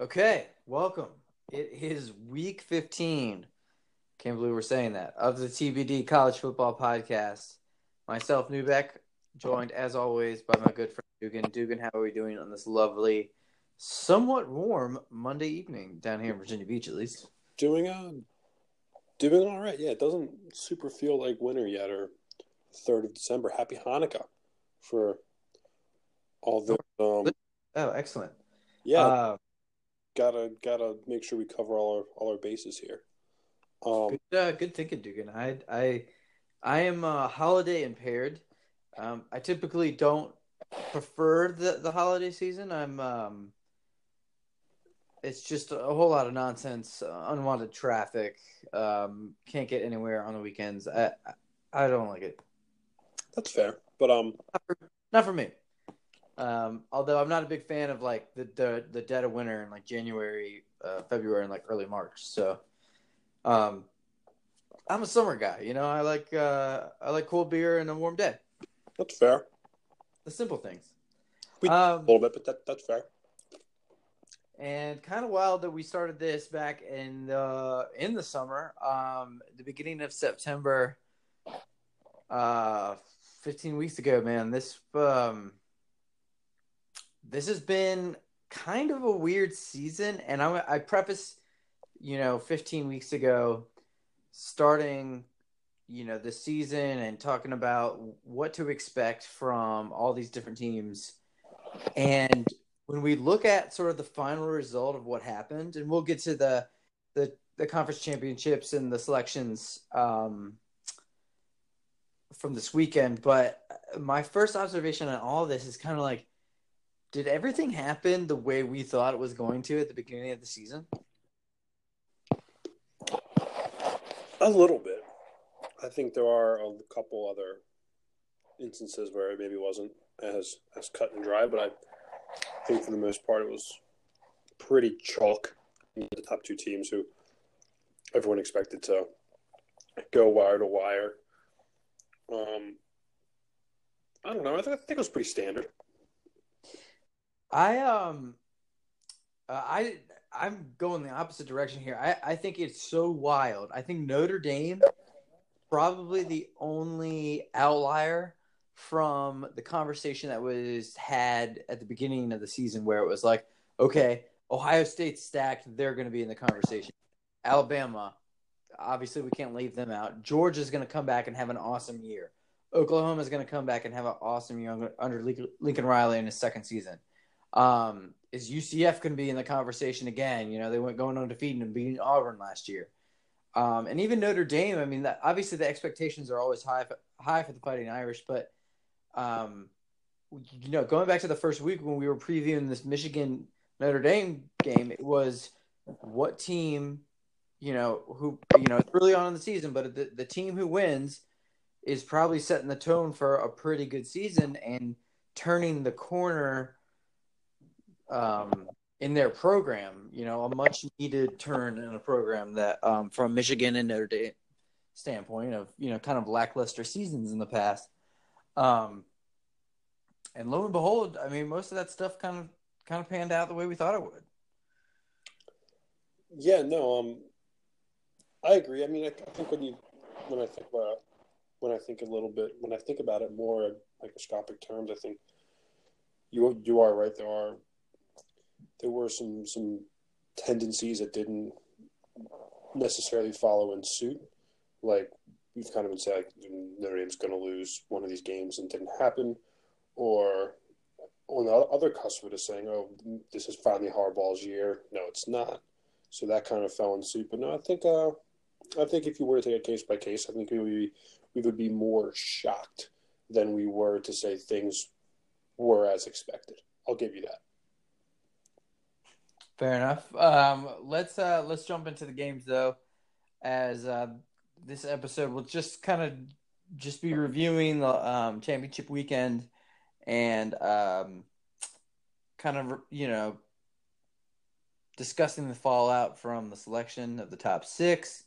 Okay, welcome. It is week 15. Can't believe we're saying that. Of the TBD College Football Podcast. Myself, Newbeck, joined as always by my good friend Dugan. Dugan, how are we doing on this lovely, somewhat warm Monday evening down here in Virginia Beach, at least? Doing uh, doing all right. Yeah, it doesn't super feel like winter yet, or third of December. Happy Hanukkah for all the um. Oh, excellent. Yeah, Uh, gotta gotta make sure we cover all our all our bases here. Um, good, uh, good thinking, Dugan. I, I, I am uh, holiday impaired. Um, I typically don't prefer the, the holiday season. I'm um, it's just a whole lot of nonsense, unwanted traffic. Um, can't get anywhere on the weekends. I I I don't like it. that's fair, but um, Not for me. Um, although I'm not a big fan of like the the, the dead of winter in like January, uh, February, and like early March. So, um, I'm a summer guy. You know, I like uh, I like cold beer and a warm day. that's fair. The simple things. We- Um, A little bit, but that that's fair. and kind of wild that we started this back in the in the summer um the beginning of september uh 15 weeks ago man this um this has been kind of a weird season and i i preface you know 15 weeks ago starting you know the season and talking about what to expect from all these different teams. And when we look at sort of the final result of what happened, and we'll get to the the, the conference championships and the selections um, from this weekend, but my first observation on all of this is kind of like, did everything happen the way we thought it was going to at the beginning of the season? A little bit. I think there are a couple other instances where it maybe wasn't as as cut and dry, but I think for the most part it was pretty chalk. The top two teams who everyone expected to go wire to wire. Um, I don't know. I think, I think it was pretty standard. I um, uh, I I'm going the opposite direction here. I I think it's so wild. I think Notre Dame probably the only outlier from the conversation that was had at the beginning of the season where it was like, okay, Ohio State's stacked, they're going to be in the conversation. Alabama, obviously we can't leave them out. Georgia's going to come back and have an awesome year. Oklahoma's going to come back and have an awesome year under Lincoln Riley in his second season. Um, is UCF going to be in the conversation again? You know, they went going undefeated and beating Auburn last year. Um, and even Notre Dame, I mean, that, obviously the expectations are always high, for, high for the Fighting Irish, but um, you know, going back to the first week when we were previewing this Michigan Notre Dame game, it was what team, you know, who you know, it's early on in the season, but the, the team who wins is probably setting the tone for a pretty good season and turning the corner um, in their program. You know, a much needed turn in a program that um, from Michigan and Notre Dame standpoint of you know kind of lackluster seasons in the past. Um, and lo and behold, I mean, most of that stuff kind of kind of panned out the way we thought it would. Yeah, no, um, I agree. I mean, I, I think when you when I think about when I think a little bit when I think about it more in microscopic terms, I think you you are right. There are there were some some tendencies that didn't necessarily follow in suit. Like we've kind of been saying, like, Notre Dame's going to lose one of these games and didn't happen, or on the other cusp of saying, "Oh, this is finally Harbaugh's year." No, it's not. So that kind of fell in suit. But no, I think uh, I think if you were to take it case by case, I think we would be, we would be more shocked than we were to say things were as expected. I'll give you that. Fair enough. Um, let's uh, let's jump into the games though, as uh, this episode will just kind of just be reviewing the um, championship weekend and um, kind of you know discussing the fallout from the selection of the top six,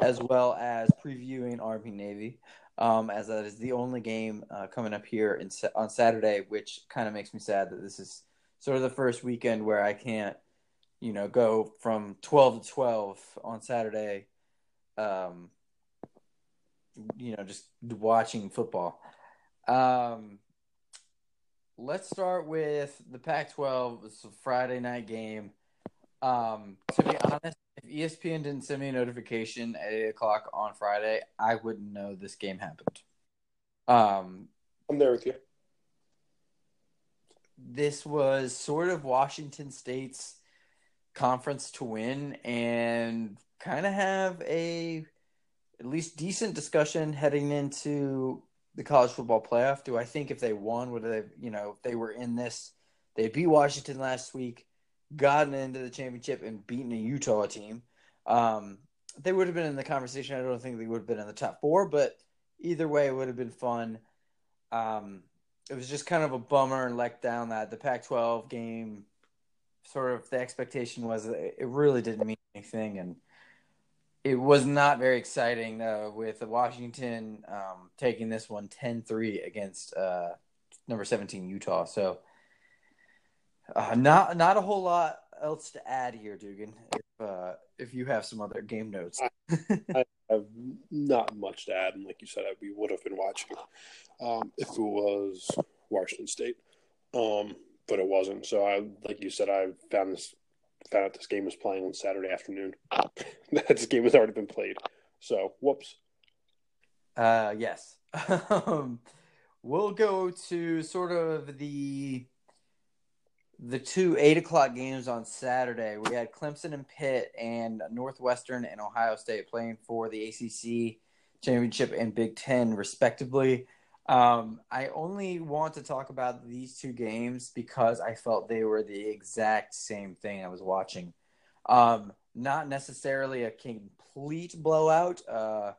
as well as previewing Army Navy, um, as that is the only game uh, coming up here in, on Saturday, which kind of makes me sad that this is sort of the first weekend where I can't you know, go from 12 to 12 on Saturday. Um, you know, just watching football. Um, let's start with the Pac-12. It's a Friday night game. Um, to be honest, if ESPN didn't send me a notification at eight o'clock on Friday, I wouldn't know this game happened. Um, I'm there with you. This was sort of Washington State's conference to win and kind of have a at least decent discussion heading into the college football playoff. Do I think if they won, would they, you know, if they were in this, they beat Washington last week, gotten into the championship and beaten a Utah team, um, they would have been in the conversation. I don't think they would have been in the top four, but either way, it would have been fun. Um, it was just kind of a bummer and let down that the Pac-12 game, sort of the expectation was it really didn't mean anything, and it was not very exciting uh, with Washington um, taking this one 10-3 against uh, number 17 Utah. So uh, not not a whole lot else to add here, Dugan. If uh, if you have some other game notes, I have not much to add, and like you said, I, we would have been watching um, if it was Washington State, um, but it wasn't. So I, like you said, I found this found out this game was playing on Saturday afternoon. That this game has already been played. So whoops. Uh, yes. um, we'll go to sort of the the two eight o'clock games on Saturday. We had Clemson and Pitt, and Northwestern and Ohio State playing for the ACC championship and Big Ten, respectively. Um, I only want to talk about these two games because I felt they were the exact same thing I was watching. Um, not necessarily a complete blowout. Uh,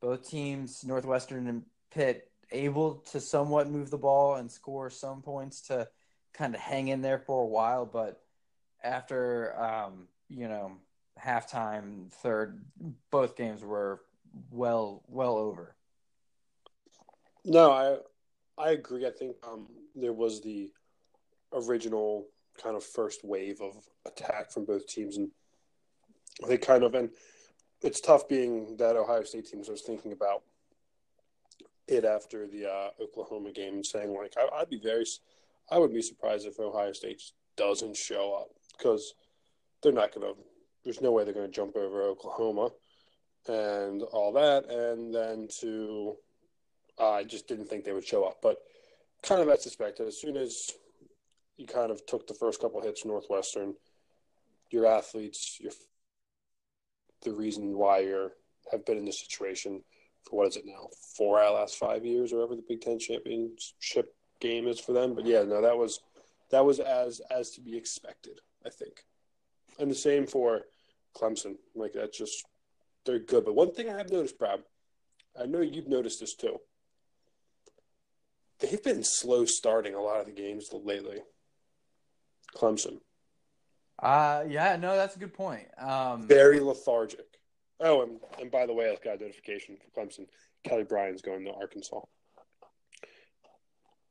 both teams, Northwestern and Pitt, able to somewhat move the ball and score some points to kind of hang in there for a while, but after um, you know halftime, third, both games were well well over. No, I I agree. I think um, there was the original kind of first wave of attack from both teams, and they kind of and it's tough being that Ohio State team. So I was thinking about it after the uh, Oklahoma game and saying like I, I'd be very I would be surprised if Ohio State doesn't show up because they're not going to. There's no way they're going to jump over Oklahoma and all that, and then to I just didn't think they would show up, but kind of as suspected. As soon as you kind of took the first couple hits Northwestern, your athletes, your the reason why you're have been in this situation for what is it now four out of last five years, or ever the Big Ten championship game is for them. But yeah, no, that was that was as as to be expected, I think. And the same for Clemson. Like that's just they're good. But one thing I have noticed, Brad, I know you've noticed this too. They've been slow starting a lot of the games lately. Clemson. Uh yeah, no, that's a good point. Um very lethargic. Oh, and, and by the way, I got a notification for Clemson. Kelly Bryant's going to Arkansas.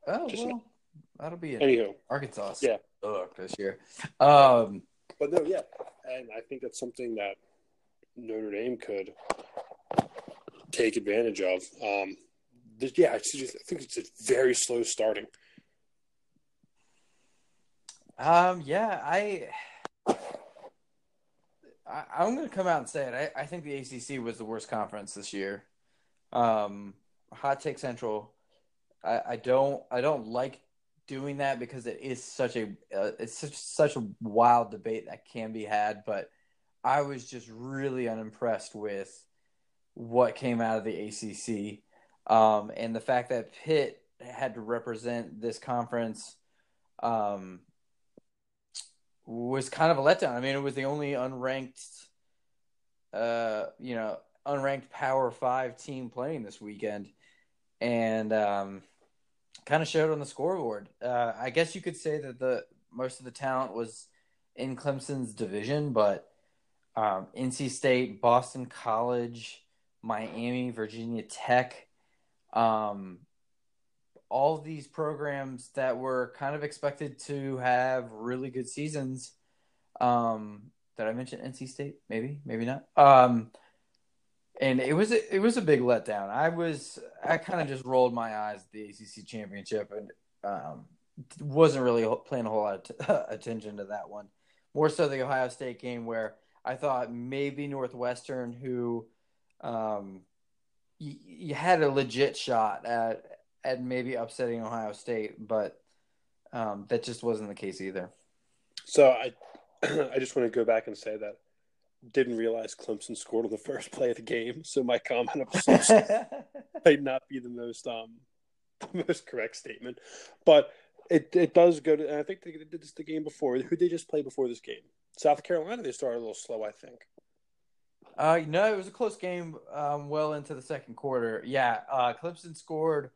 Oh Just well, that'll be it. Anywho, Arkansas. Yeah, ugh, this year. Um, but no, yeah, and I think that's something that Notre Dame could take advantage of. Um, yeah, I, think it's a very slow starting. Um, yeah, I, I am going to come out and say it. I, I think the ACC was the worst conference this year. Um, hot take central. I, I don't I don't like doing that because it is such a uh, it's such, such a wild debate that can be had. But I was just really unimpressed with what came out of the ACC um, and the fact that Pitt had to represent this conference um, was kind of a letdown. I mean, it was the only unranked, uh, you know, unranked Power Five team playing this weekend, and um, kind of showed on the scoreboard. Uh, I guess you could say that the most of the talent was in Clemson's division, but um, NC State, Boston College, Miami, Virginia Tech, um, all these programs that were kind of expected to have really good seasons Um, did I mention NC State? Maybe, maybe not. Um, and it was a, it was a big letdown. I was I kind of just rolled my eyes at the ACC championship and um, wasn't really paying a whole lot of attention to that one. More so the Ohio State game where I thought maybe Northwestern, who um, you, you had a legit shot at at maybe upsetting Ohio State, but um, that just wasn't the case either. So I I just want to go back and say that didn't realize Clemson scored on the first play of the game, so my comment might not be the most um the most correct statement, but it it does go to. I think they did this the game before. Who did they just play before this game? South Carolina. They started a little slow, I think. Uh, no, it was a close game. Um, well into the second quarter. Yeah, uh, Clemson scored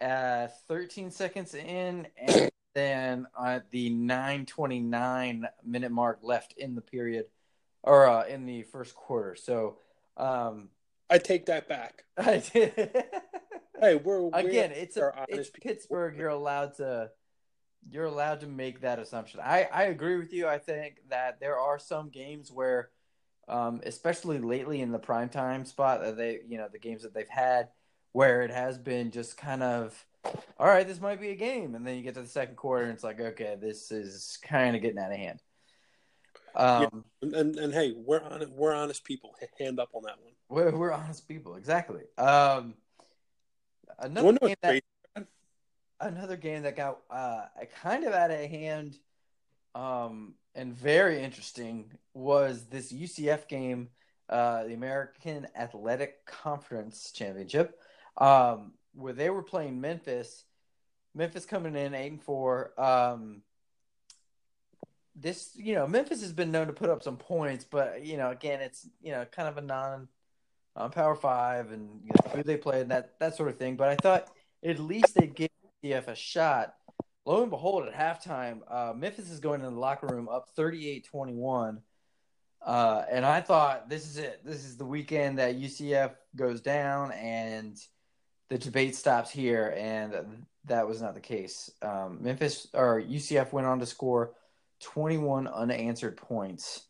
at 13 seconds in, and then at the 9:29 minute mark left in the period, or uh, in the first quarter. So, um, I take that back. I did. hey, we're, we're again, it's a, it's Pittsburgh. You're allowed to you're allowed to make that assumption. I I agree with you. I think that there are some games where, um, especially lately in the primetime spot that they you know the games that they've had where it has been just kind of all right, this might be a game, and then you get to the second quarter and it's like okay, this is kind of getting out of hand. Um, yeah. and, and hey, we're on we're honest people. Hand up on that one. We're, we're honest people, exactly. Um, another game that another game that got uh, kind of out of hand um, and very interesting was this UCF game, uh, the American Athletic Conference Championship, um, where they were playing Memphis. Memphis coming in eight and four. Um, this, you know, Memphis has been known to put up some points, but you know, again, it's you know kind of a non um, Power Five and you know, who they played that that sort of thing. But I thought at least they'd give UCF a shot. Lo and behold, at halftime, uh, Memphis is going in the locker room up 38 21. Uh, and I thought this is it. This is the weekend that UCF goes down and the debate stops here. And that was not the case. Um, Memphis or UCF went on to score 21 unanswered points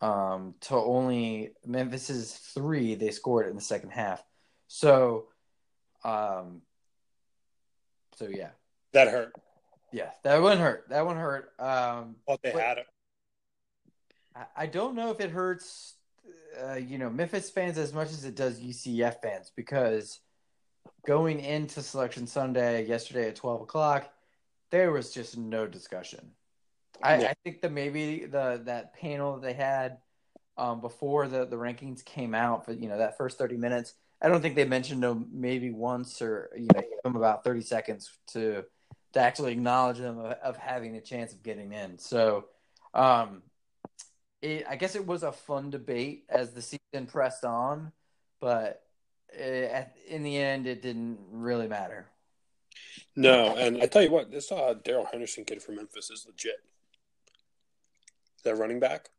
um, to only Memphis's three they scored in the second half. So, um, so yeah, that hurt. Yeah, that one hurt. That one hurt. Um, they had it. I, I don't know if it hurts, uh, you know, Memphis fans as much as it does UCF fans because going into Selection Sunday yesterday at twelve o'clock, there was just no discussion. I, yeah. I think that maybe the that panel that they had um, before the the rankings came out for you know that first thirty minutes I don't think they mentioned them maybe once or you know about thirty seconds to to actually acknowledge them of, of having a chance of getting in. So, um, it, I guess it was a fun debate as the season pressed on, but it, at, in the end, it didn't really matter. No, and I tell you what, this uh, Darrell Henderson kid from Memphis is legit. Is that running back?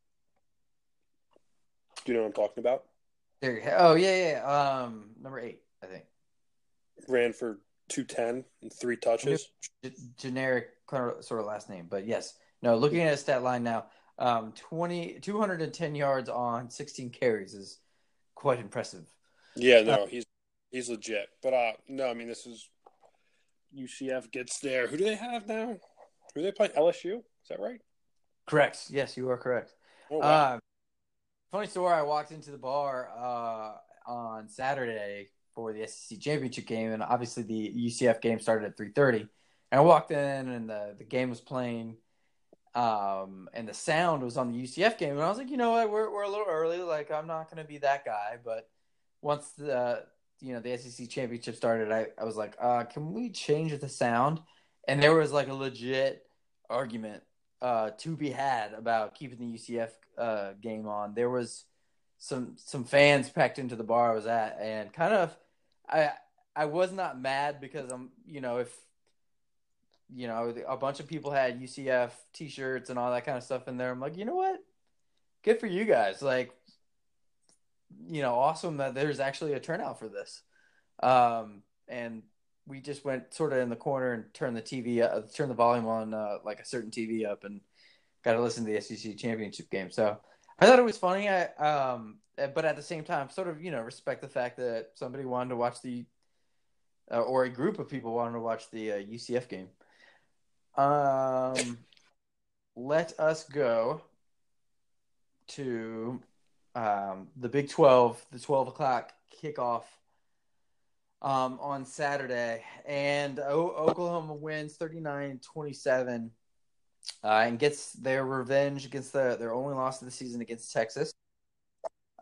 Do you know what I'm talking about? There, oh yeah, yeah. Um, number eight, I think. Ran for two ten and three touches. G- generic sort of last name, but yes. No, looking at his stat line now, um, 20, 210 yards on sixteen carries is quite impressive. Yeah, no, uh, he's he's legit. But uh, no, I mean this is UCF gets there. Who do they have now? Who do they play? LSU? Is that right? Correct. Yes, you are correct. Oh, wow. uh, funny story. I walked into the bar uh, on Saturday for the SEC championship game, and obviously the UCF game started at three thirty. And I walked in, and the the game was playing, um, and the sound was on the UCF game, and I was like, you know what, we're we're a little early. Like I'm not going to be that guy, but once the you know the SEC championship started, I I was like, uh, can we change the sound? And there was like a legit argument uh, to be had about keeping the UCF uh, game on. There was some some fans packed into the bar I was at, and kind of I I was not mad because I'm you know if you know a bunch of people had UCF T-shirts and all that kind of stuff in there. I'm like, you know what? Good for you guys. Like, you know, awesome that there's actually a turnout for this. Um, and we just went sort of in the corner and turned the TV, uh, turned the volume on uh, like a certain TV up, and got to listen to the SEC championship game. So I thought it was funny. I um, but at the same time, sort of you know respect the fact that somebody wanted to watch the uh, or a group of people wanted to watch the uh, UCF game. Um, let us go to um, the Big Twelve, the twelve o'clock kickoff um, on Saturday, and o- Oklahoma wins 39-27 uh, and gets their revenge against the, their only loss of the season against Texas.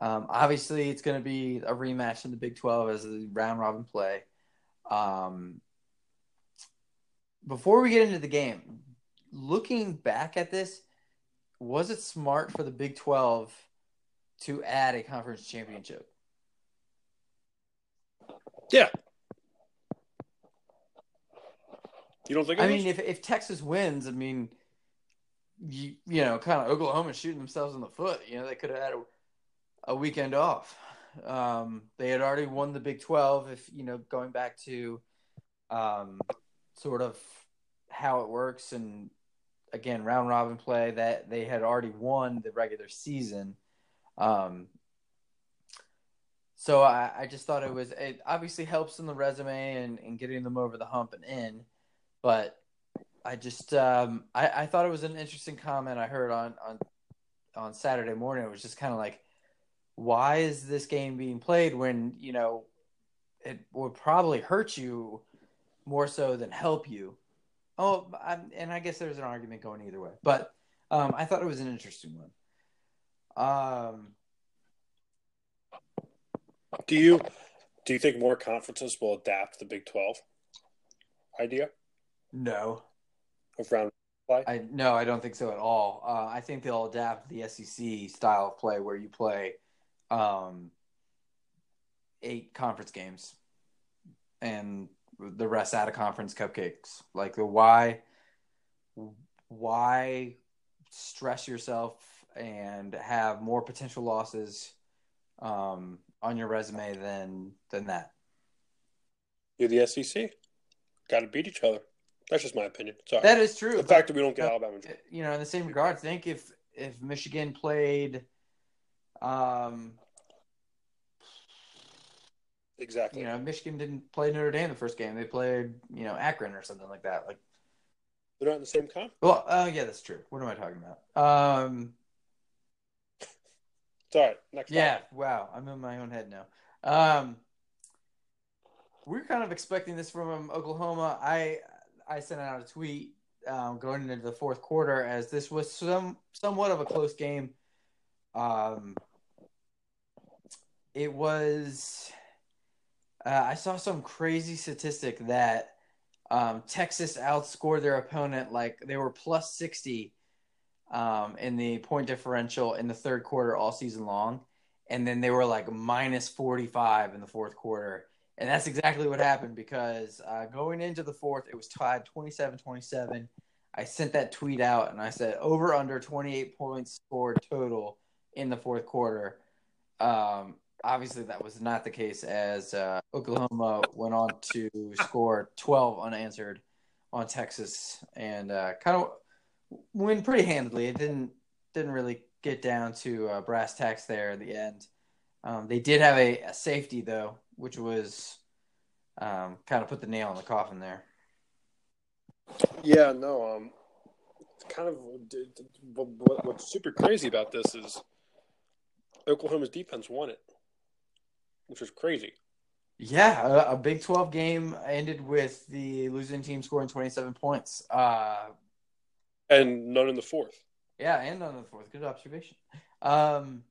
Um, obviously, it's going to be a rematch in the Big 12 as a round robin play. Um, before we get into the game, looking back at this, was it smart for the Big 12 to add a conference championship? Yeah. You don't think? I mean, if if Texas wins, I mean, you you know, kind of Oklahoma shooting themselves in the foot. You know, they could have had a, a weekend off. Um, they had already won the Big Twelve. If you know, going back to um, sort of how it works, and again, round robin play that they had already won the regular season. Um, so I, I just thought it was it obviously helps in the resume and, and getting them over the hump and in, but I just um, I, I thought it was an interesting comment I heard on on on Saturday morning. It was just kind of like, why is this game being played when you know it would probably hurt you more so than help you? Oh, I'm, and I guess there's an argument going either way, but um, I thought it was an interesting one. Um, do you do you think more conferences will adapt the Big Twelve idea no, of round play? I no, I don't think so at all. Uh, I think they'll adapt the SEC style of play where you play um, eight conference games and the rest out of conference cupcakes. Like the why, why stress yourself and have more potential losses um, on your resume than than that. You're the SEC. Got to beat each other. That's just my opinion. Sorry. That is true. the fact that we don't get Alabama. You know, in the same regard, I think if if Michigan played, um, Exactly. you know, Michigan didn't play Notre Dame the first game; they played, you know, Akron or something like that. Like, They're not in the same comp. well, oh yeah, that's true. What am I talking about? Um, It's all right. Next. Yeah, topic. wow. I'm in my own head now. Um, we're kind of expecting this from Oklahoma. I I sent out a tweet um, going into the fourth quarter as this was some somewhat of a close game. Um, it was. Uh, I saw some crazy statistic that um, Texas outscored their opponent like they were plus sixty um, in the point differential in the third quarter all season long. And then they were like minus 45 in the fourth quarter. And that's exactly what happened because uh, going into the fourth, it was tied 27 27. I sent that tweet out and I said over under 28 points scored total in the fourth quarter. Um, obviously, that was not the case as uh, Oklahoma went on to score 12 unanswered on Texas and uh, kind of win pretty handily. It didn't didn't really get down to uh, brass tacks there at the end. Um, they did have a, a, safety though, which was um, kind of put the nail in the coffin there. Yeah, no. Um, kind of what, what's super crazy about this is Oklahoma's defense won it, which was crazy. Yeah, a, a Big Twelve game ended with the losing team scoring twenty seven points. Uh, and none in the fourth. Yeah, and none in the fourth. Good observation. Um,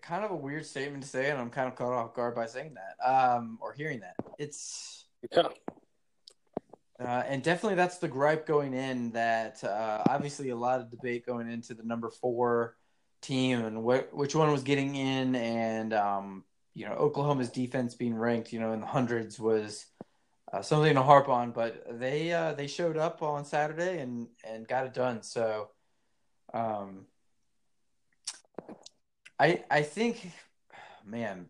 kind of a weird statement to say, and I'm kind of caught off guard by saying that um, or hearing that. It's yeah. Uh, and definitely that's the gripe going in that uh, obviously a lot of debate going into the number four team and wh- which one was getting in and um, you know oklahoma's defense being ranked you know in the hundreds was uh, something to harp on, but they uh, they showed up on Saturday and and got it done. So, um, I I think, man,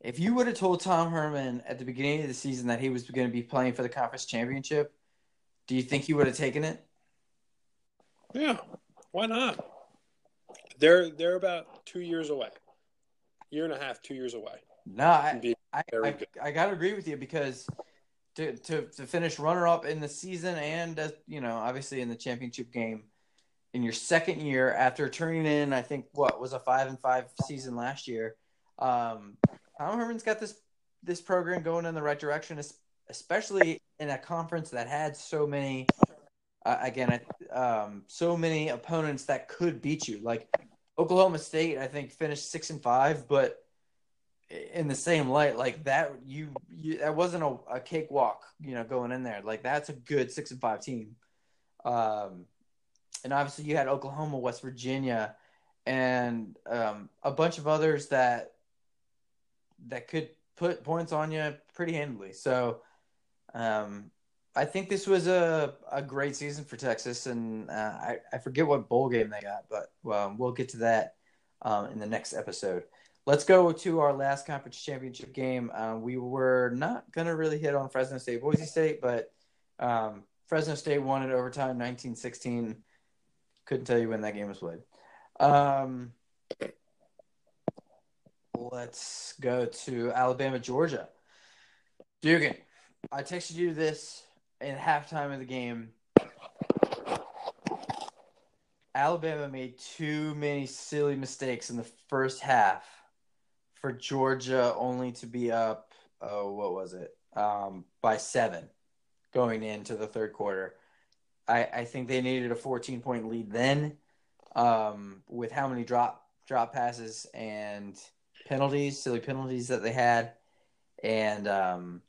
if you would have told Tom Herman at the beginning of the season that he was going to be playing for the conference championship, do you think he would have taken it? Yeah, why not? They're they're about two years away, year and a half, two years away. No, I I, I. I gotta agree with you because to to to finish runner up in the season and uh, you know obviously in the championship game in your second year after turning in I think what was a five and five season last year. Um, Tom Herman's got this this program going in the right direction, especially in a conference that had so many. Uh, again, um, so many opponents that could beat you. Like Oklahoma State, I think finished six and five, but in the same light, like that, you, you that wasn't a, a cakewalk, you know, going in there. Like that's a good six and five team. Um, and obviously you had Oklahoma, West Virginia, and um, a bunch of others that that could put points on you pretty handily. So, um, I think this was a, a great season for Texas, and uh, I, I forget what bowl game they got, but um, we'll get to that um, in the next episode. Let's go to our last conference championship game. Uh, we were not going to really hit on Fresno State, Boise State, but um, Fresno State won in overtime 19 16. Couldn't tell you when that game was played. Um, let's go to Alabama, Georgia. Dugan, I texted you this in halftime of the game. Alabama made too many silly mistakes in the first half for Georgia only to be up, oh, what was it? Um, by seven going into the third quarter. I, I think they needed a 14 point lead then um, with how many drop drop passes and penalties, silly penalties that they had. And um,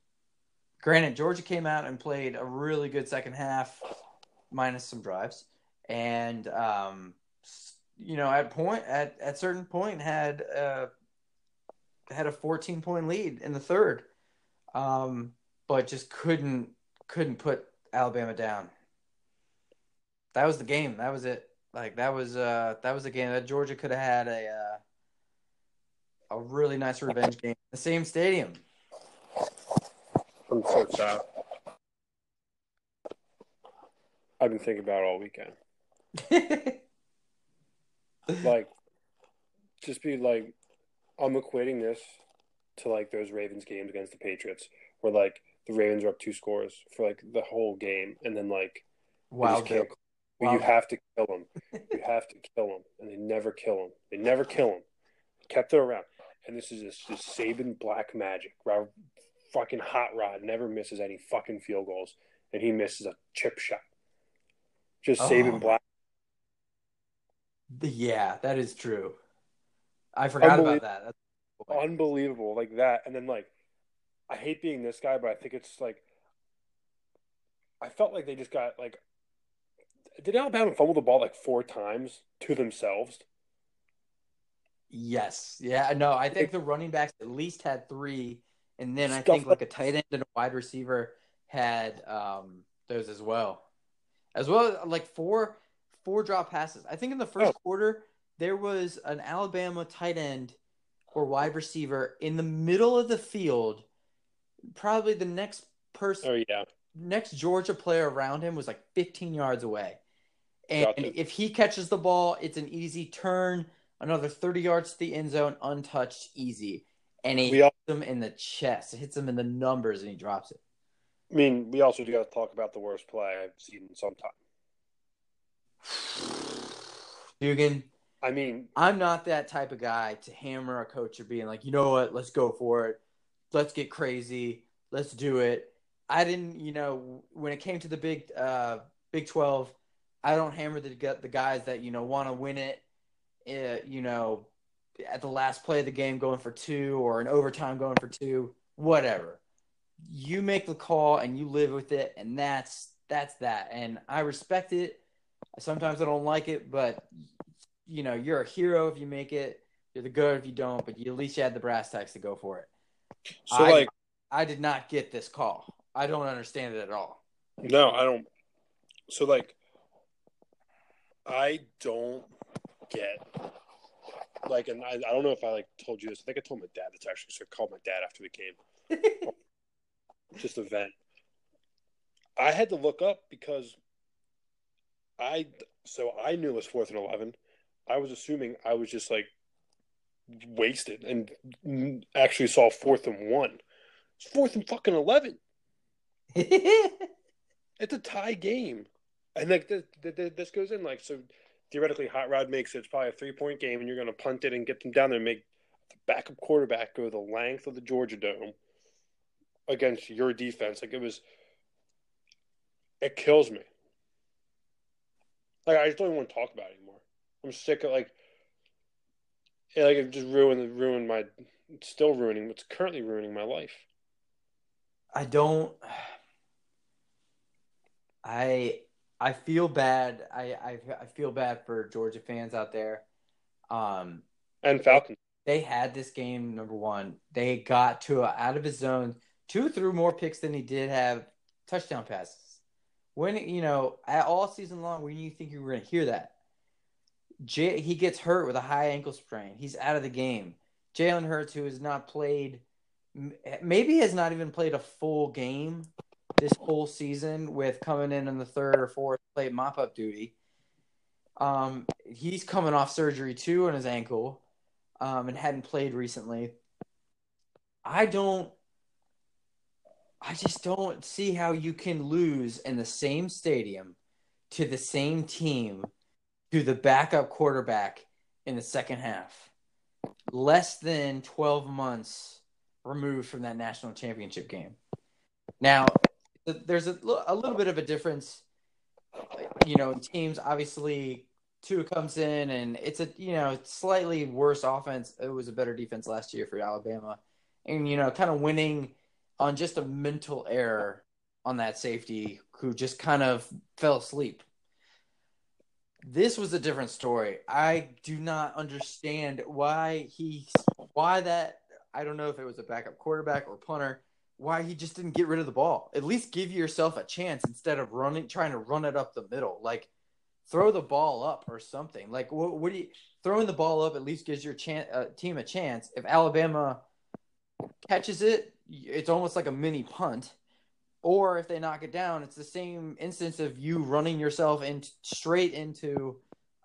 granted, Georgia came out and played a really good second half, minus some drives, and um, you know at point at at certain point had uh, had a 14 point lead in the third, um, but just couldn't couldn't put Alabama down. That was the game. That was it. Like that was uh that was a game that Georgia could have had a uh, a really nice revenge game. The same stadium. I'm so sad. I've been thinking about it all weekend. Like, just be like, I'm equating this to like those Ravens games against the Patriots, where like the Ravens are up two scores for like the whole game, and then like wow, can't. But you have to kill them. you have to kill them, and they never kill them. They never kill them. Kept it around, and this is just, just Saban black magic. Fucking hot rod never misses any fucking field goals, and he misses a chip shot. Just Oh. Saban black. Yeah, that is true. I forgot about that. That's unbelievable like that and then like i hate being this guy but i think it's like i felt like they just got like did alabama fumble the ball like four times to themselves yes. Yeah, no, I think the running backs at least had three, and then I Stuff think like a tight end and a wide receiver had um those as well. As well like four four drop passes. I think in the first Oh. quarter there was an Alabama tight end or wide receiver in the middle of the field. Probably the next person oh yeah next Georgia player around him was like 15 yards away. And Gotcha. if he catches the ball, it's an easy turn, another 30 yards to the end zone, untouched, easy. And he We all- hits him in the chest. It hits him in the numbers and he drops it. i mean we also do got to talk about the worst play i've seen sometime Dugan, i mean I'm not that type of guy to hammer a coach or being like, you know what, let's go for it. Let's get crazy. Let's do it. I didn't, you know, when it came to the big uh, Big 12, I don't hammer the the guys that you know want to win it. Uh, you know, at the last play of the game, going for two, or an overtime, going for two, whatever. You make the call and you live with it, and that's that's that. And I respect it. Sometimes I don't like it, but you know, you're a hero if you make it. You're the good if you don't, but you at least you had the brass tacks to go for it. so I- like I did not get this call. I don't understand it at all. no i don't so like i don't get like and I, I don't know if i like told you this i think i told my dad this actually so i called my dad after the game just a vent. I had to look up because I So I knew it was fourth and eleven. I was assuming I was just like wasted and actually saw fourth and one. It's fourth and fucking eleven. it's a tie game, and like this, this goes in like so. Theoretically, Hot Rod makes it. It's probably a three point game, and you're going to punt it and get them down there and make the backup quarterback go the length of the Georgia Dome against your defense. Like it was, it kills me. Like I just don't even want to talk about it anymore. I'm sick of like, yeah, like it just ruined ruined my, it's still ruining. what's currently ruining my life. I don't. I I feel bad. I, I I feel bad for Georgia fans out there. Um, and Falcons. They, had this game number one. They got to a, out of his zone. Two threw more picks than he did have touchdown passes. When you know all season long, when you think you were going to hear that, Jay, he gets hurt with a high ankle sprain. He's out of the game. Jalen Hurts, who has not played, maybe has not even played a full game this whole season with coming in in the third or fourth play mop up duty. Um, he's coming off surgery too on his ankle, um, and hadn't played recently. I don't. I just don't see how you can lose in the same stadium to the same team to the backup quarterback in the second half. Less than 12 months removed from that national championship game. Now, there's a, a little bit of a difference. You know, teams obviously Tua comes in and it's a you know slightly worse offense. It was a better defense last year for Alabama, and you know, kind of winning on just a mental error on that safety who just kind of fell asleep. This was a different story. I do not understand why he why that I don't know if it was a backup quarterback or punter why he just didn't get rid of the ball. At least give yourself a chance instead of running, trying to run it up the middle. Like throw the ball up or something. Like what, what do you throwing the ball up at least gives your chance, uh, team a chance. If Alabama catches it, it's almost like a mini punt. Or if they knock it down, it's the same instance of you running yourself in straight into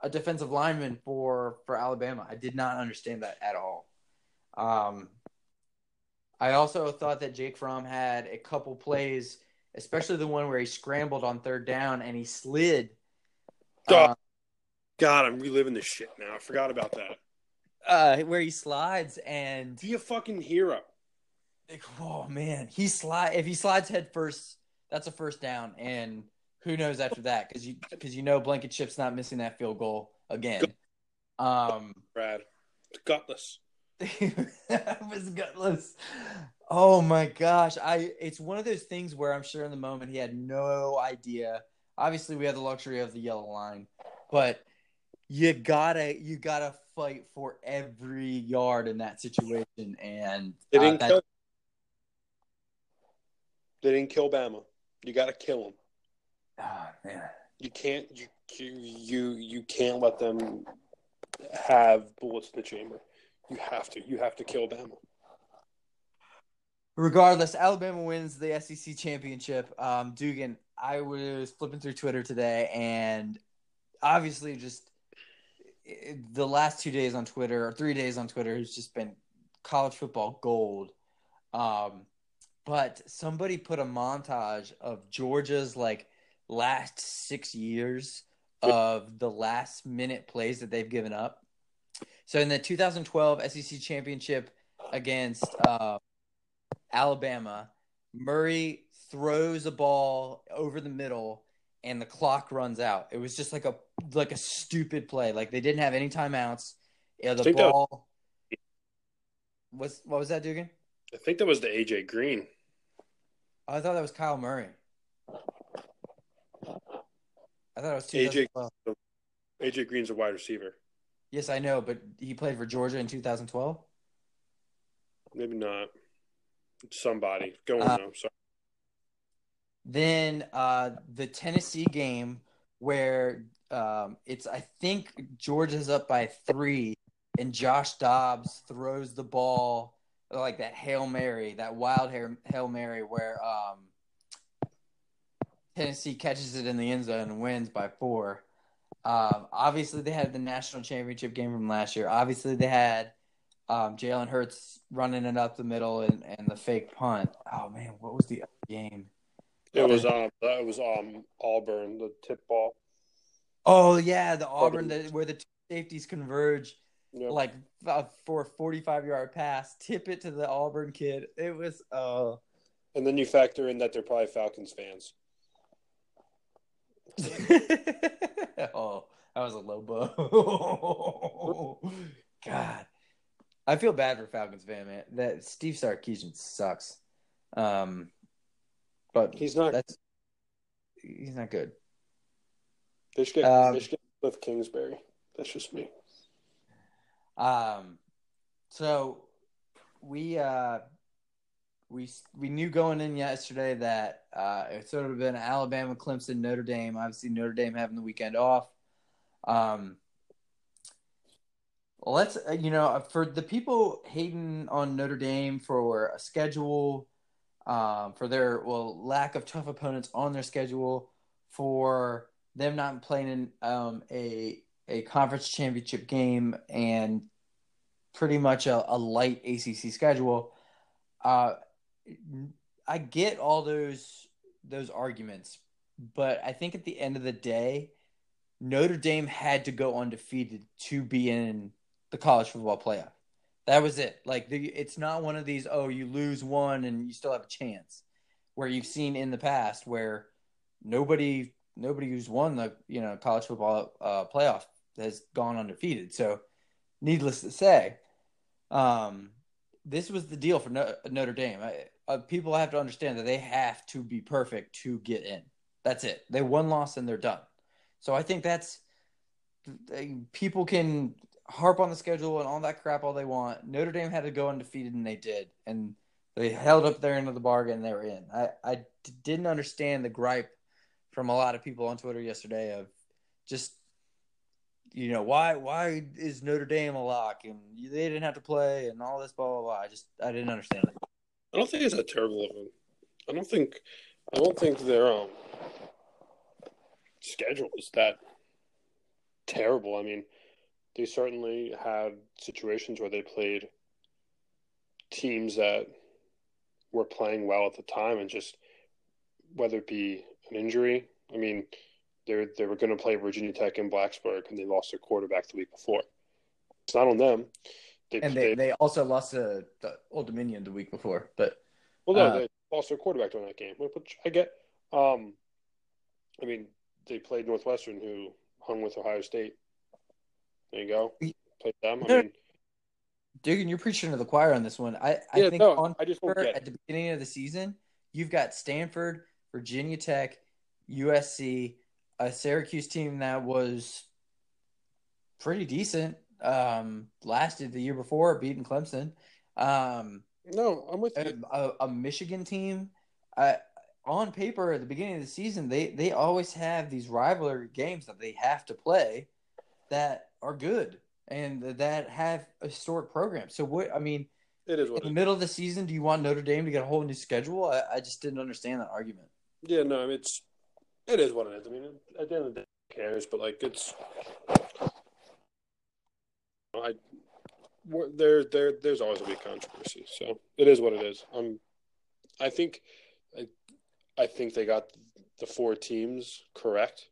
a defensive lineman for for Alabama. I did not understand that at all. Um, I also thought that Jake Fromm had a couple plays, especially the one where he scrambled on third down and he slid. God, uh, God I'm reliving this shit now. I forgot about that. Uh, where he slides and be a fucking hero. Like, oh man, he slide if he slides head first, that's a first down, and who knows after that because you because you know Blankenship's not missing that field goal again. Um, Brad, gutless. that was gutless. Oh my gosh. I it's one of those things where I'm sure in the moment he had no idea. Obviously we have the luxury of the yellow line, but you gotta you gotta fight for every yard in that situation and they didn't uh, kill they didn't kill Bama. You gotta kill him. Oh man. You can't you you you can't let them have bullets in the chamber. You have to. You have to kill Bama. Regardless, Alabama wins the SEC championship. Um, Dugan, I was flipping through Twitter today, and obviously, just the last two days on Twitter or three days on Twitter has just been college football gold. Um, but somebody put a montage of Georgia's like last six years of the last minute plays that they've given up so in the 2012 SEC championship against uh, Alabama, Murray throws a ball over the middle and the clock runs out. It was just like a like a stupid play. Like they didn't have any timeouts. Yeah, the ball was what was that, Dugan? I think that was the AJ Green. Oh, I thought that was Kyle Murray. I thought it was AJ. AJ Green's a wide receiver. Yes, I know, but he played for Georgia in 2012. Maybe not. Somebody go on. Uh. Sorry. Then uh, the Tennessee game where um, it's I think Georgia's up by three, and Josh Dobbs throws the ball like that hail mary, that wild hail mary, where um, Tennessee catches it in the end zone and wins by four. Um, obviously, they had the national championship game from last year. Obviously, they had um, Jalen Hurts running it up the middle and, and the fake punt. Oh man, what was the other game? It was um it was um Auburn the tip ball. Oh yeah, the Auburn the, where the two safeties converge Yep. like uh, for a forty-five yard pass, tip it to the Auburn kid. It was oh. and then you factor in that they're probably Falcons fans. oh, that was a low blow. God, I feel bad for Falcons fan, man. That Steve Sarkisian sucks. Um, but He's not. that's he's not good. They should get. Um, they should get Cliff Kingsbury. That's just me. Um, so we uh we we knew going in yesterday that uh it sort of been Alabama, Clemson, Notre Dame. Obviously, Notre Dame having the weekend off. Um, let's uh, you know for the people hating on Notre Dame for a schedule, um, for their well lack of tough opponents on their schedule, for them not playing in um, a a conference championship game and pretty much a, a light ACC schedule. Uh, I get all those those arguments, but I think at the end of the day, Notre Dame had to go undefeated to be in the college football playoff. That was it. Like the, it's not one of these. Oh, you lose one and you still have a chance. Where you've seen in the past where nobody nobody who's won the you know college football uh, playoff has gone undefeated. So, needless to say, um, this was the deal for no- Notre Dame. I, uh, people have to understand that they have to be perfect to get in. That's it. They one loss and they're done. So I think that's they, people can harp on the schedule and all that crap all they want. Notre Dame had to go undefeated and they did, and they held up their end of the bargain. and They were in. I I d- didn't understand the gripe from a lot of people on Twitter yesterday of just you know why why is Notre Dame a lock and they didn't have to play and all this blah blah blah. I just I didn't understand it. I don't think it's that terrible of them. I don't think. I don't think their um schedule is that terrible. I mean, they certainly had situations where they played teams that were playing well at the time, and just whether it be an injury. I mean, they they were going to play Virginia Tech in Blacksburg, and they lost their quarterback the week before. It's not on them. They, And they, they also lost to the Old Dominion the week before, but Well, no, Uh, they lost their quarterback during that game, which I get. Um, I mean, they played Northwestern, who hung with Ohio State. There you go. Played them. I mean, Dugan, you're preaching to the choir on this one. I, I yeah, think no, on I just paper, at the beginning of the season, you've got Stanford, Virginia Tech, USC, a Syracuse team that was pretty decent. Um, lasted the year before, beating Clemson. Um, No, I'm with a, you. a, a Michigan team. Uh, on paper, at the beginning of the season, they they always have these rivalry games that they have to play that are good and that have a historic programs. So what I mean, It is in the is. middle of the season, do you want Notre Dame to get a whole new schedule? I, I just didn't understand that argument. Yeah, no, I mean, it's it is what it is. I mean, at the end of the day, who cares? But like, it's I there there there's always a big controversy. So it is what it is. Um, I think I, I think they got the four teams correct.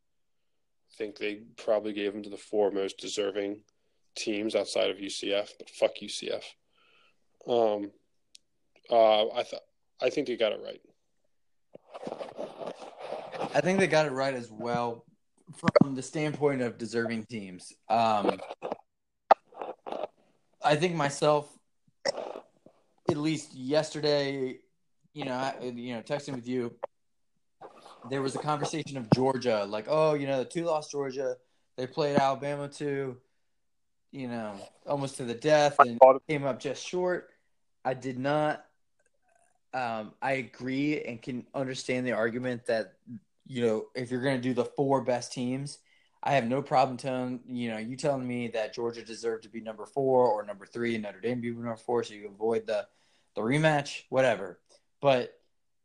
I think they probably gave them to the four most deserving teams outside of UCF, but fuck UCF. Um, uh, I thought I think they got it right. I think they got it right as well from the standpoint of deserving teams. Um, I think myself, at least yesterday, you know, I, you know, texting with you, there was a conversation of Georgia, like, oh, you know, the two lost Georgia, they played Alabama too, you know, almost to the death and came up just short. I did not. Um, I agree and can understand the argument that you know if you're going to do the four best teams, I have no problem telling you know you telling me that Georgia deserved to be number four or number three and Notre Dame be number four, so you avoid the the rematch, whatever. But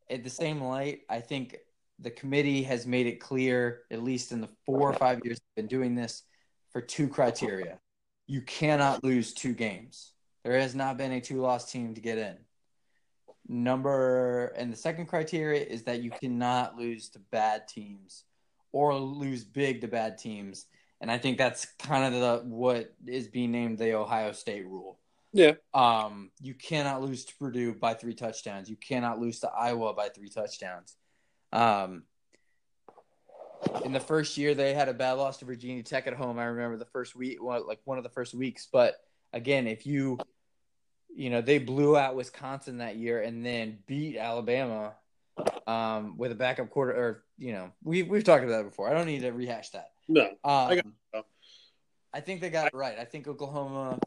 at the same light, I think the committee has made it clear, at least in the four or five years they've been doing this, for two criteria. You cannot lose two games. There has not been a two loss team to get in. Number and the second criteria is that you cannot lose to bad teams or lose big to bad teams. And I think that's kind of the what is being named the Ohio State rule. Yeah. Um, you cannot lose to Purdue by three touchdowns. You cannot lose to Iowa by three touchdowns. Um, in the first year, they had a bad loss to Virginia Tech at home. I remember the first week, well, like one of the first weeks. But again, if you, you know, they blew out Wisconsin that year and then beat Alabama um, with a backup quarter, or you know, we we've talked about that before. I don't need to rehash that. No, Um, I got. I think they got it right. I think Oklahoma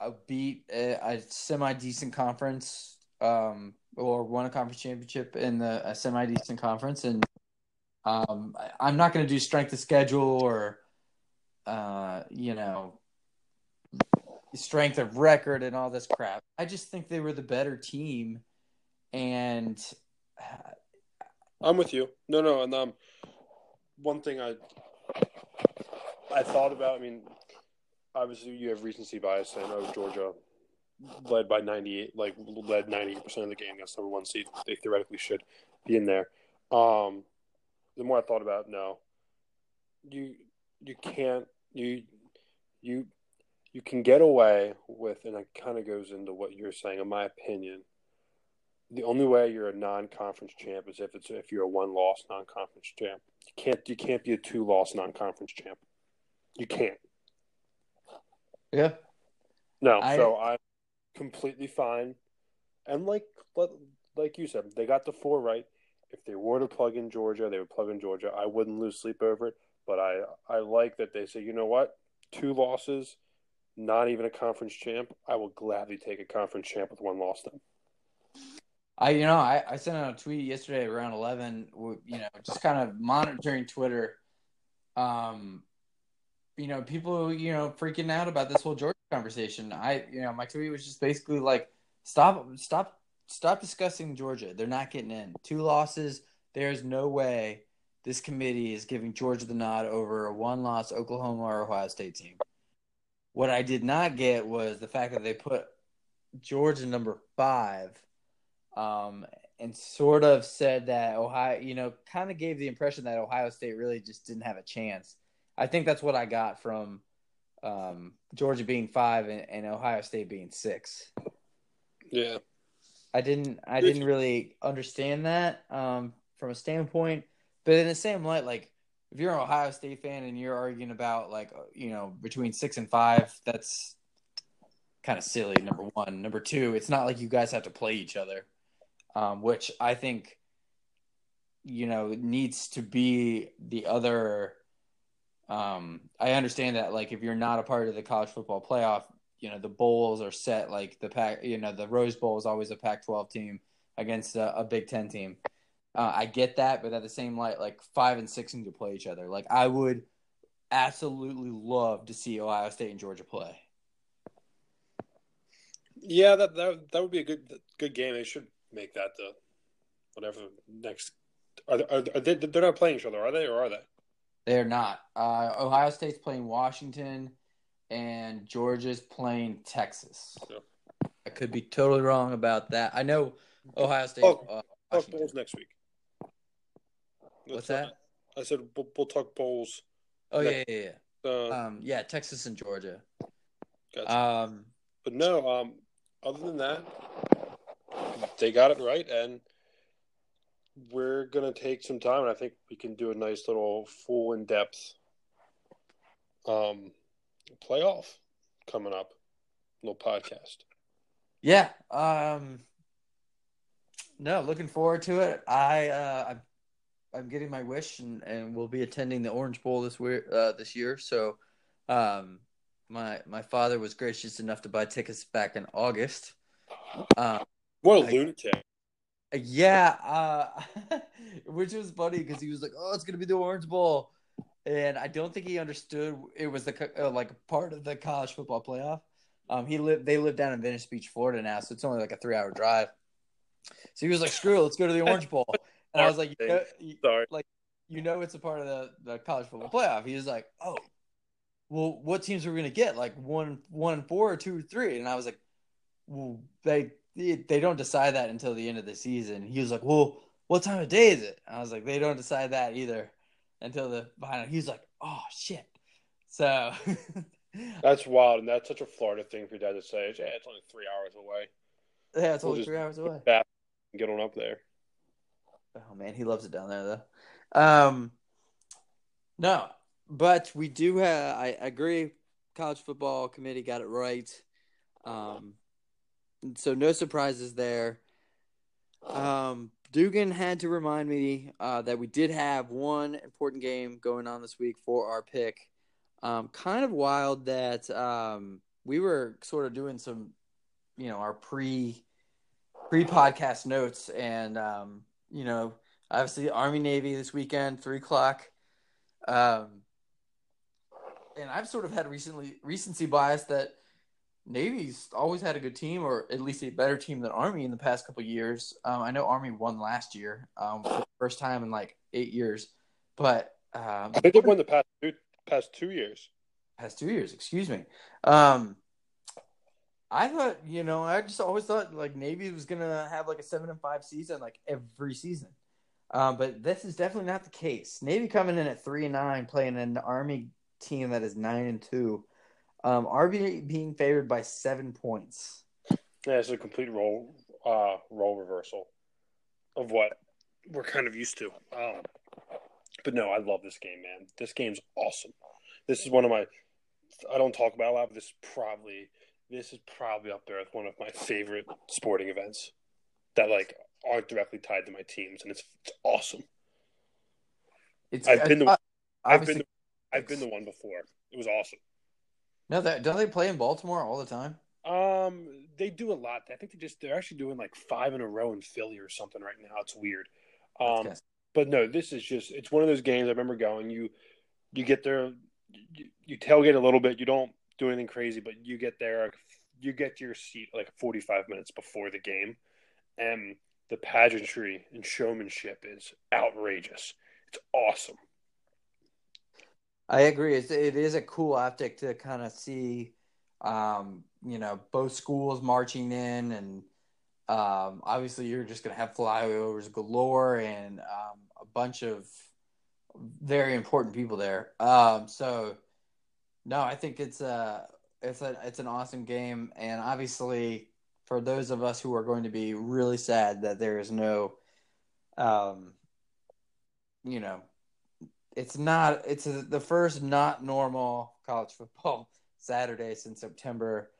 uh, beat a, a semi decent conference, um, or won a conference championship in the a semi decent conference, and um, I, I'm not going to do strength of schedule or, uh, you know, strength of record and all this crap. I just think they were the better team, and I'm with you. No, no, and um, one thing I I thought about. I mean, obviously you have recency bias. I know Georgia led by 98, like led 98 percent of the game against number one seed. They theoretically should be in there. Um, the more I thought about, it, no, you you can't you you you can get away with, and it kind of goes into what you're saying. In my opinion, the only way you're a non-conference champ is if it's if you're a one-loss non-conference champ. You can't you can't be a two-loss non-conference champ. You can't. yeah, No, I- so I'm completely fine. And like like- like you said, they got the four right. If they were to plug in Georgia, they would plug in Georgia. I wouldn't lose sleep over it. But I I like that they say, you know what, two losses, not even a conference champ. I will gladly take a conference champ with one loss. Then I you know I, I sent out a tweet yesterday around eleven. You know, just kind of monitoring Twitter. Um, you know, people you know freaking out about this whole Georgia conversation. I you know my tweet was just basically like stop stop stop discussing Georgia. They're not getting in. Two losses. There's no way this committee is giving Georgia the nod over a one loss Oklahoma or Ohio State team. What I did not get was the fact that they put Georgia number five um, and sort of said that Ohio, you know, kind of gave the impression that Ohio State really just didn't have a chance. I think that's what I got from um, Georgia being five and, and Ohio State being six. yeah, I didn't, I didn't really understand that um, from a standpoint, but in the same light, like if you're an Ohio State fan and you're arguing about like you know between six and five, that's kind of silly. Number one, number two, it's not like you guys have to play each other, um, which I think you know needs to be the other. Um, I understand that like if you're not a part of the college football playoff, you know the bowls are set like the Pac. You know the Rose Bowl is always a Pac-12 team against a, a Big Ten team. Uh, I get that, but at the same light, like five and six need to play each other. Like I would absolutely love to see Ohio State and Georgia play. yeah. That that that would be a good good game. They should make that the whatever next. Are they, are they, they're not playing each other, are they, or are they? They're not. Uh, Ohio State's playing Washington, and Georgia's playing Texas. Yeah. I could be totally wrong about that. I know Ohio State. Oh, uh, Talk bowls next week. What's That's- that? I said we'll, we'll talk bowls. Oh yeah, yeah, yeah. Uh, Um, yeah, Texas and Georgia. gotcha. Um, But no, um, other than that, they got it right, and we're gonna take some time, and I think we can do a nice little full in depth um playoff coming up, little podcast. yeah. Um, no, looking forward to it. I uh, I'm, I'm getting my wish, and, and we'll be attending the Orange Bowl this year. Uh, this year, so um, my my father was gracious enough to buy tickets back in August. Um, What a I- lunatic! Yeah, uh, which was funny because he was like, "Oh, it's gonna be the Orange Bowl," and I don't think he understood it was the uh, like part of the college football playoff. Um, he lived they live down in Venice Beach, Florida now, so it's only like a three hour drive. So he was like, "Screw it, let's go to the Orange Bowl." and I was like, you know, you, Sorry. like you know, it's a part of the, the college football playoff. He was like, oh, well, what teams are we gonna get? Like one, one and four, or two or three? And I was like, well, they they don't decide that until the end of the season. He was like, well, what time of day is it? I was like, they don't decide that either until the final. He was like, oh shit. So That's wild, and that's such a Florida thing for your dad to say. It's, yeah, it's only three hours away. yeah, it's We'll only three hours away. And get on up there. Oh man, he loves it down there though. Um, no, but we do have. I agree. College football committee got it right. Um, so no surprises there. Um, Dugan had to remind me uh, that we did have one important game going on this week for our pick. Um, kind of wild that um, we were sort of doing some, you know, our pre pre podcast notes, and um, you know, obviously Army Navy this weekend, three o'clock. Um, and I've sort of had recently recency bias that Navy's always had a good team, or at least a better team than Army in the past couple years. Um, I know Army won last year um, for the first time in like eight years, but um, I think they won the past two past two years. past two years, excuse me. Um, I thought, you know, I just always thought like Navy was gonna have like a seven and five season, like every season. Um, but this is definitely not the case. Navy coming in at three and nine, playing an Army team that is nine and two. Um, Army being favored by seven points. Yeah, it's a complete role uh, role reversal of what we're kind of used to. Um, but no, I love this game, man. This game's awesome. This is one of my. I don't talk about it a lot, but this is probably this is probably up there with one of my favorite sporting events that like aren't directly tied to my teams, and it's, it's awesome. It's I've been to- uh, I've been I've been the one before. It was awesome. No, that don't they play in Baltimore all the time? Um, they do a lot. I think they just they're actually doing like five in a row in Philly or something right now. It's weird. Um, That's but no, this is just it's one of those games. I remember going. You you get there, you, you tailgate a little bit. You don't do anything crazy, but you get there. You get to your seat like forty five minutes before the game, and the pageantry and showmanship is outrageous. It's awesome. I agree. It's, it is a cool optic to kind of see, um, you know, both schools marching in, and um, obviously you're just going to have flyovers galore and um, a bunch of very important people there. Um, so, no, I think it's a it's a it's an awesome game, and obviously for those of us who are going to be really sad that there is no, um, you know, it's not it's a, the first not normal college football Saturday since September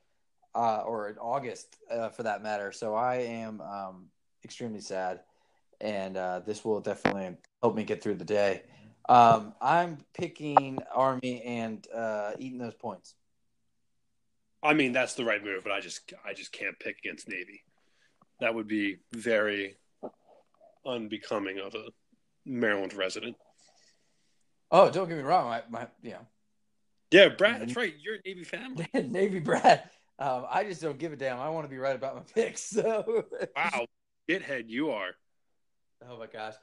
uh, or in August uh, for that matter. So I am um, extremely sad, and uh, this will definitely help me get through the day. Um, I'm picking Army and uh, eating those points. I mean, that's the right move, but I just I just can't pick against Navy. That would be very unbecoming of a Maryland resident. Oh, don't get me wrong, my, my you Yeah, Brad, that's right. You're a Navy family. Navy Brad. Um, I just don't give a damn. I want to be right about my picks. So Wow, shithead you are. Oh my gosh.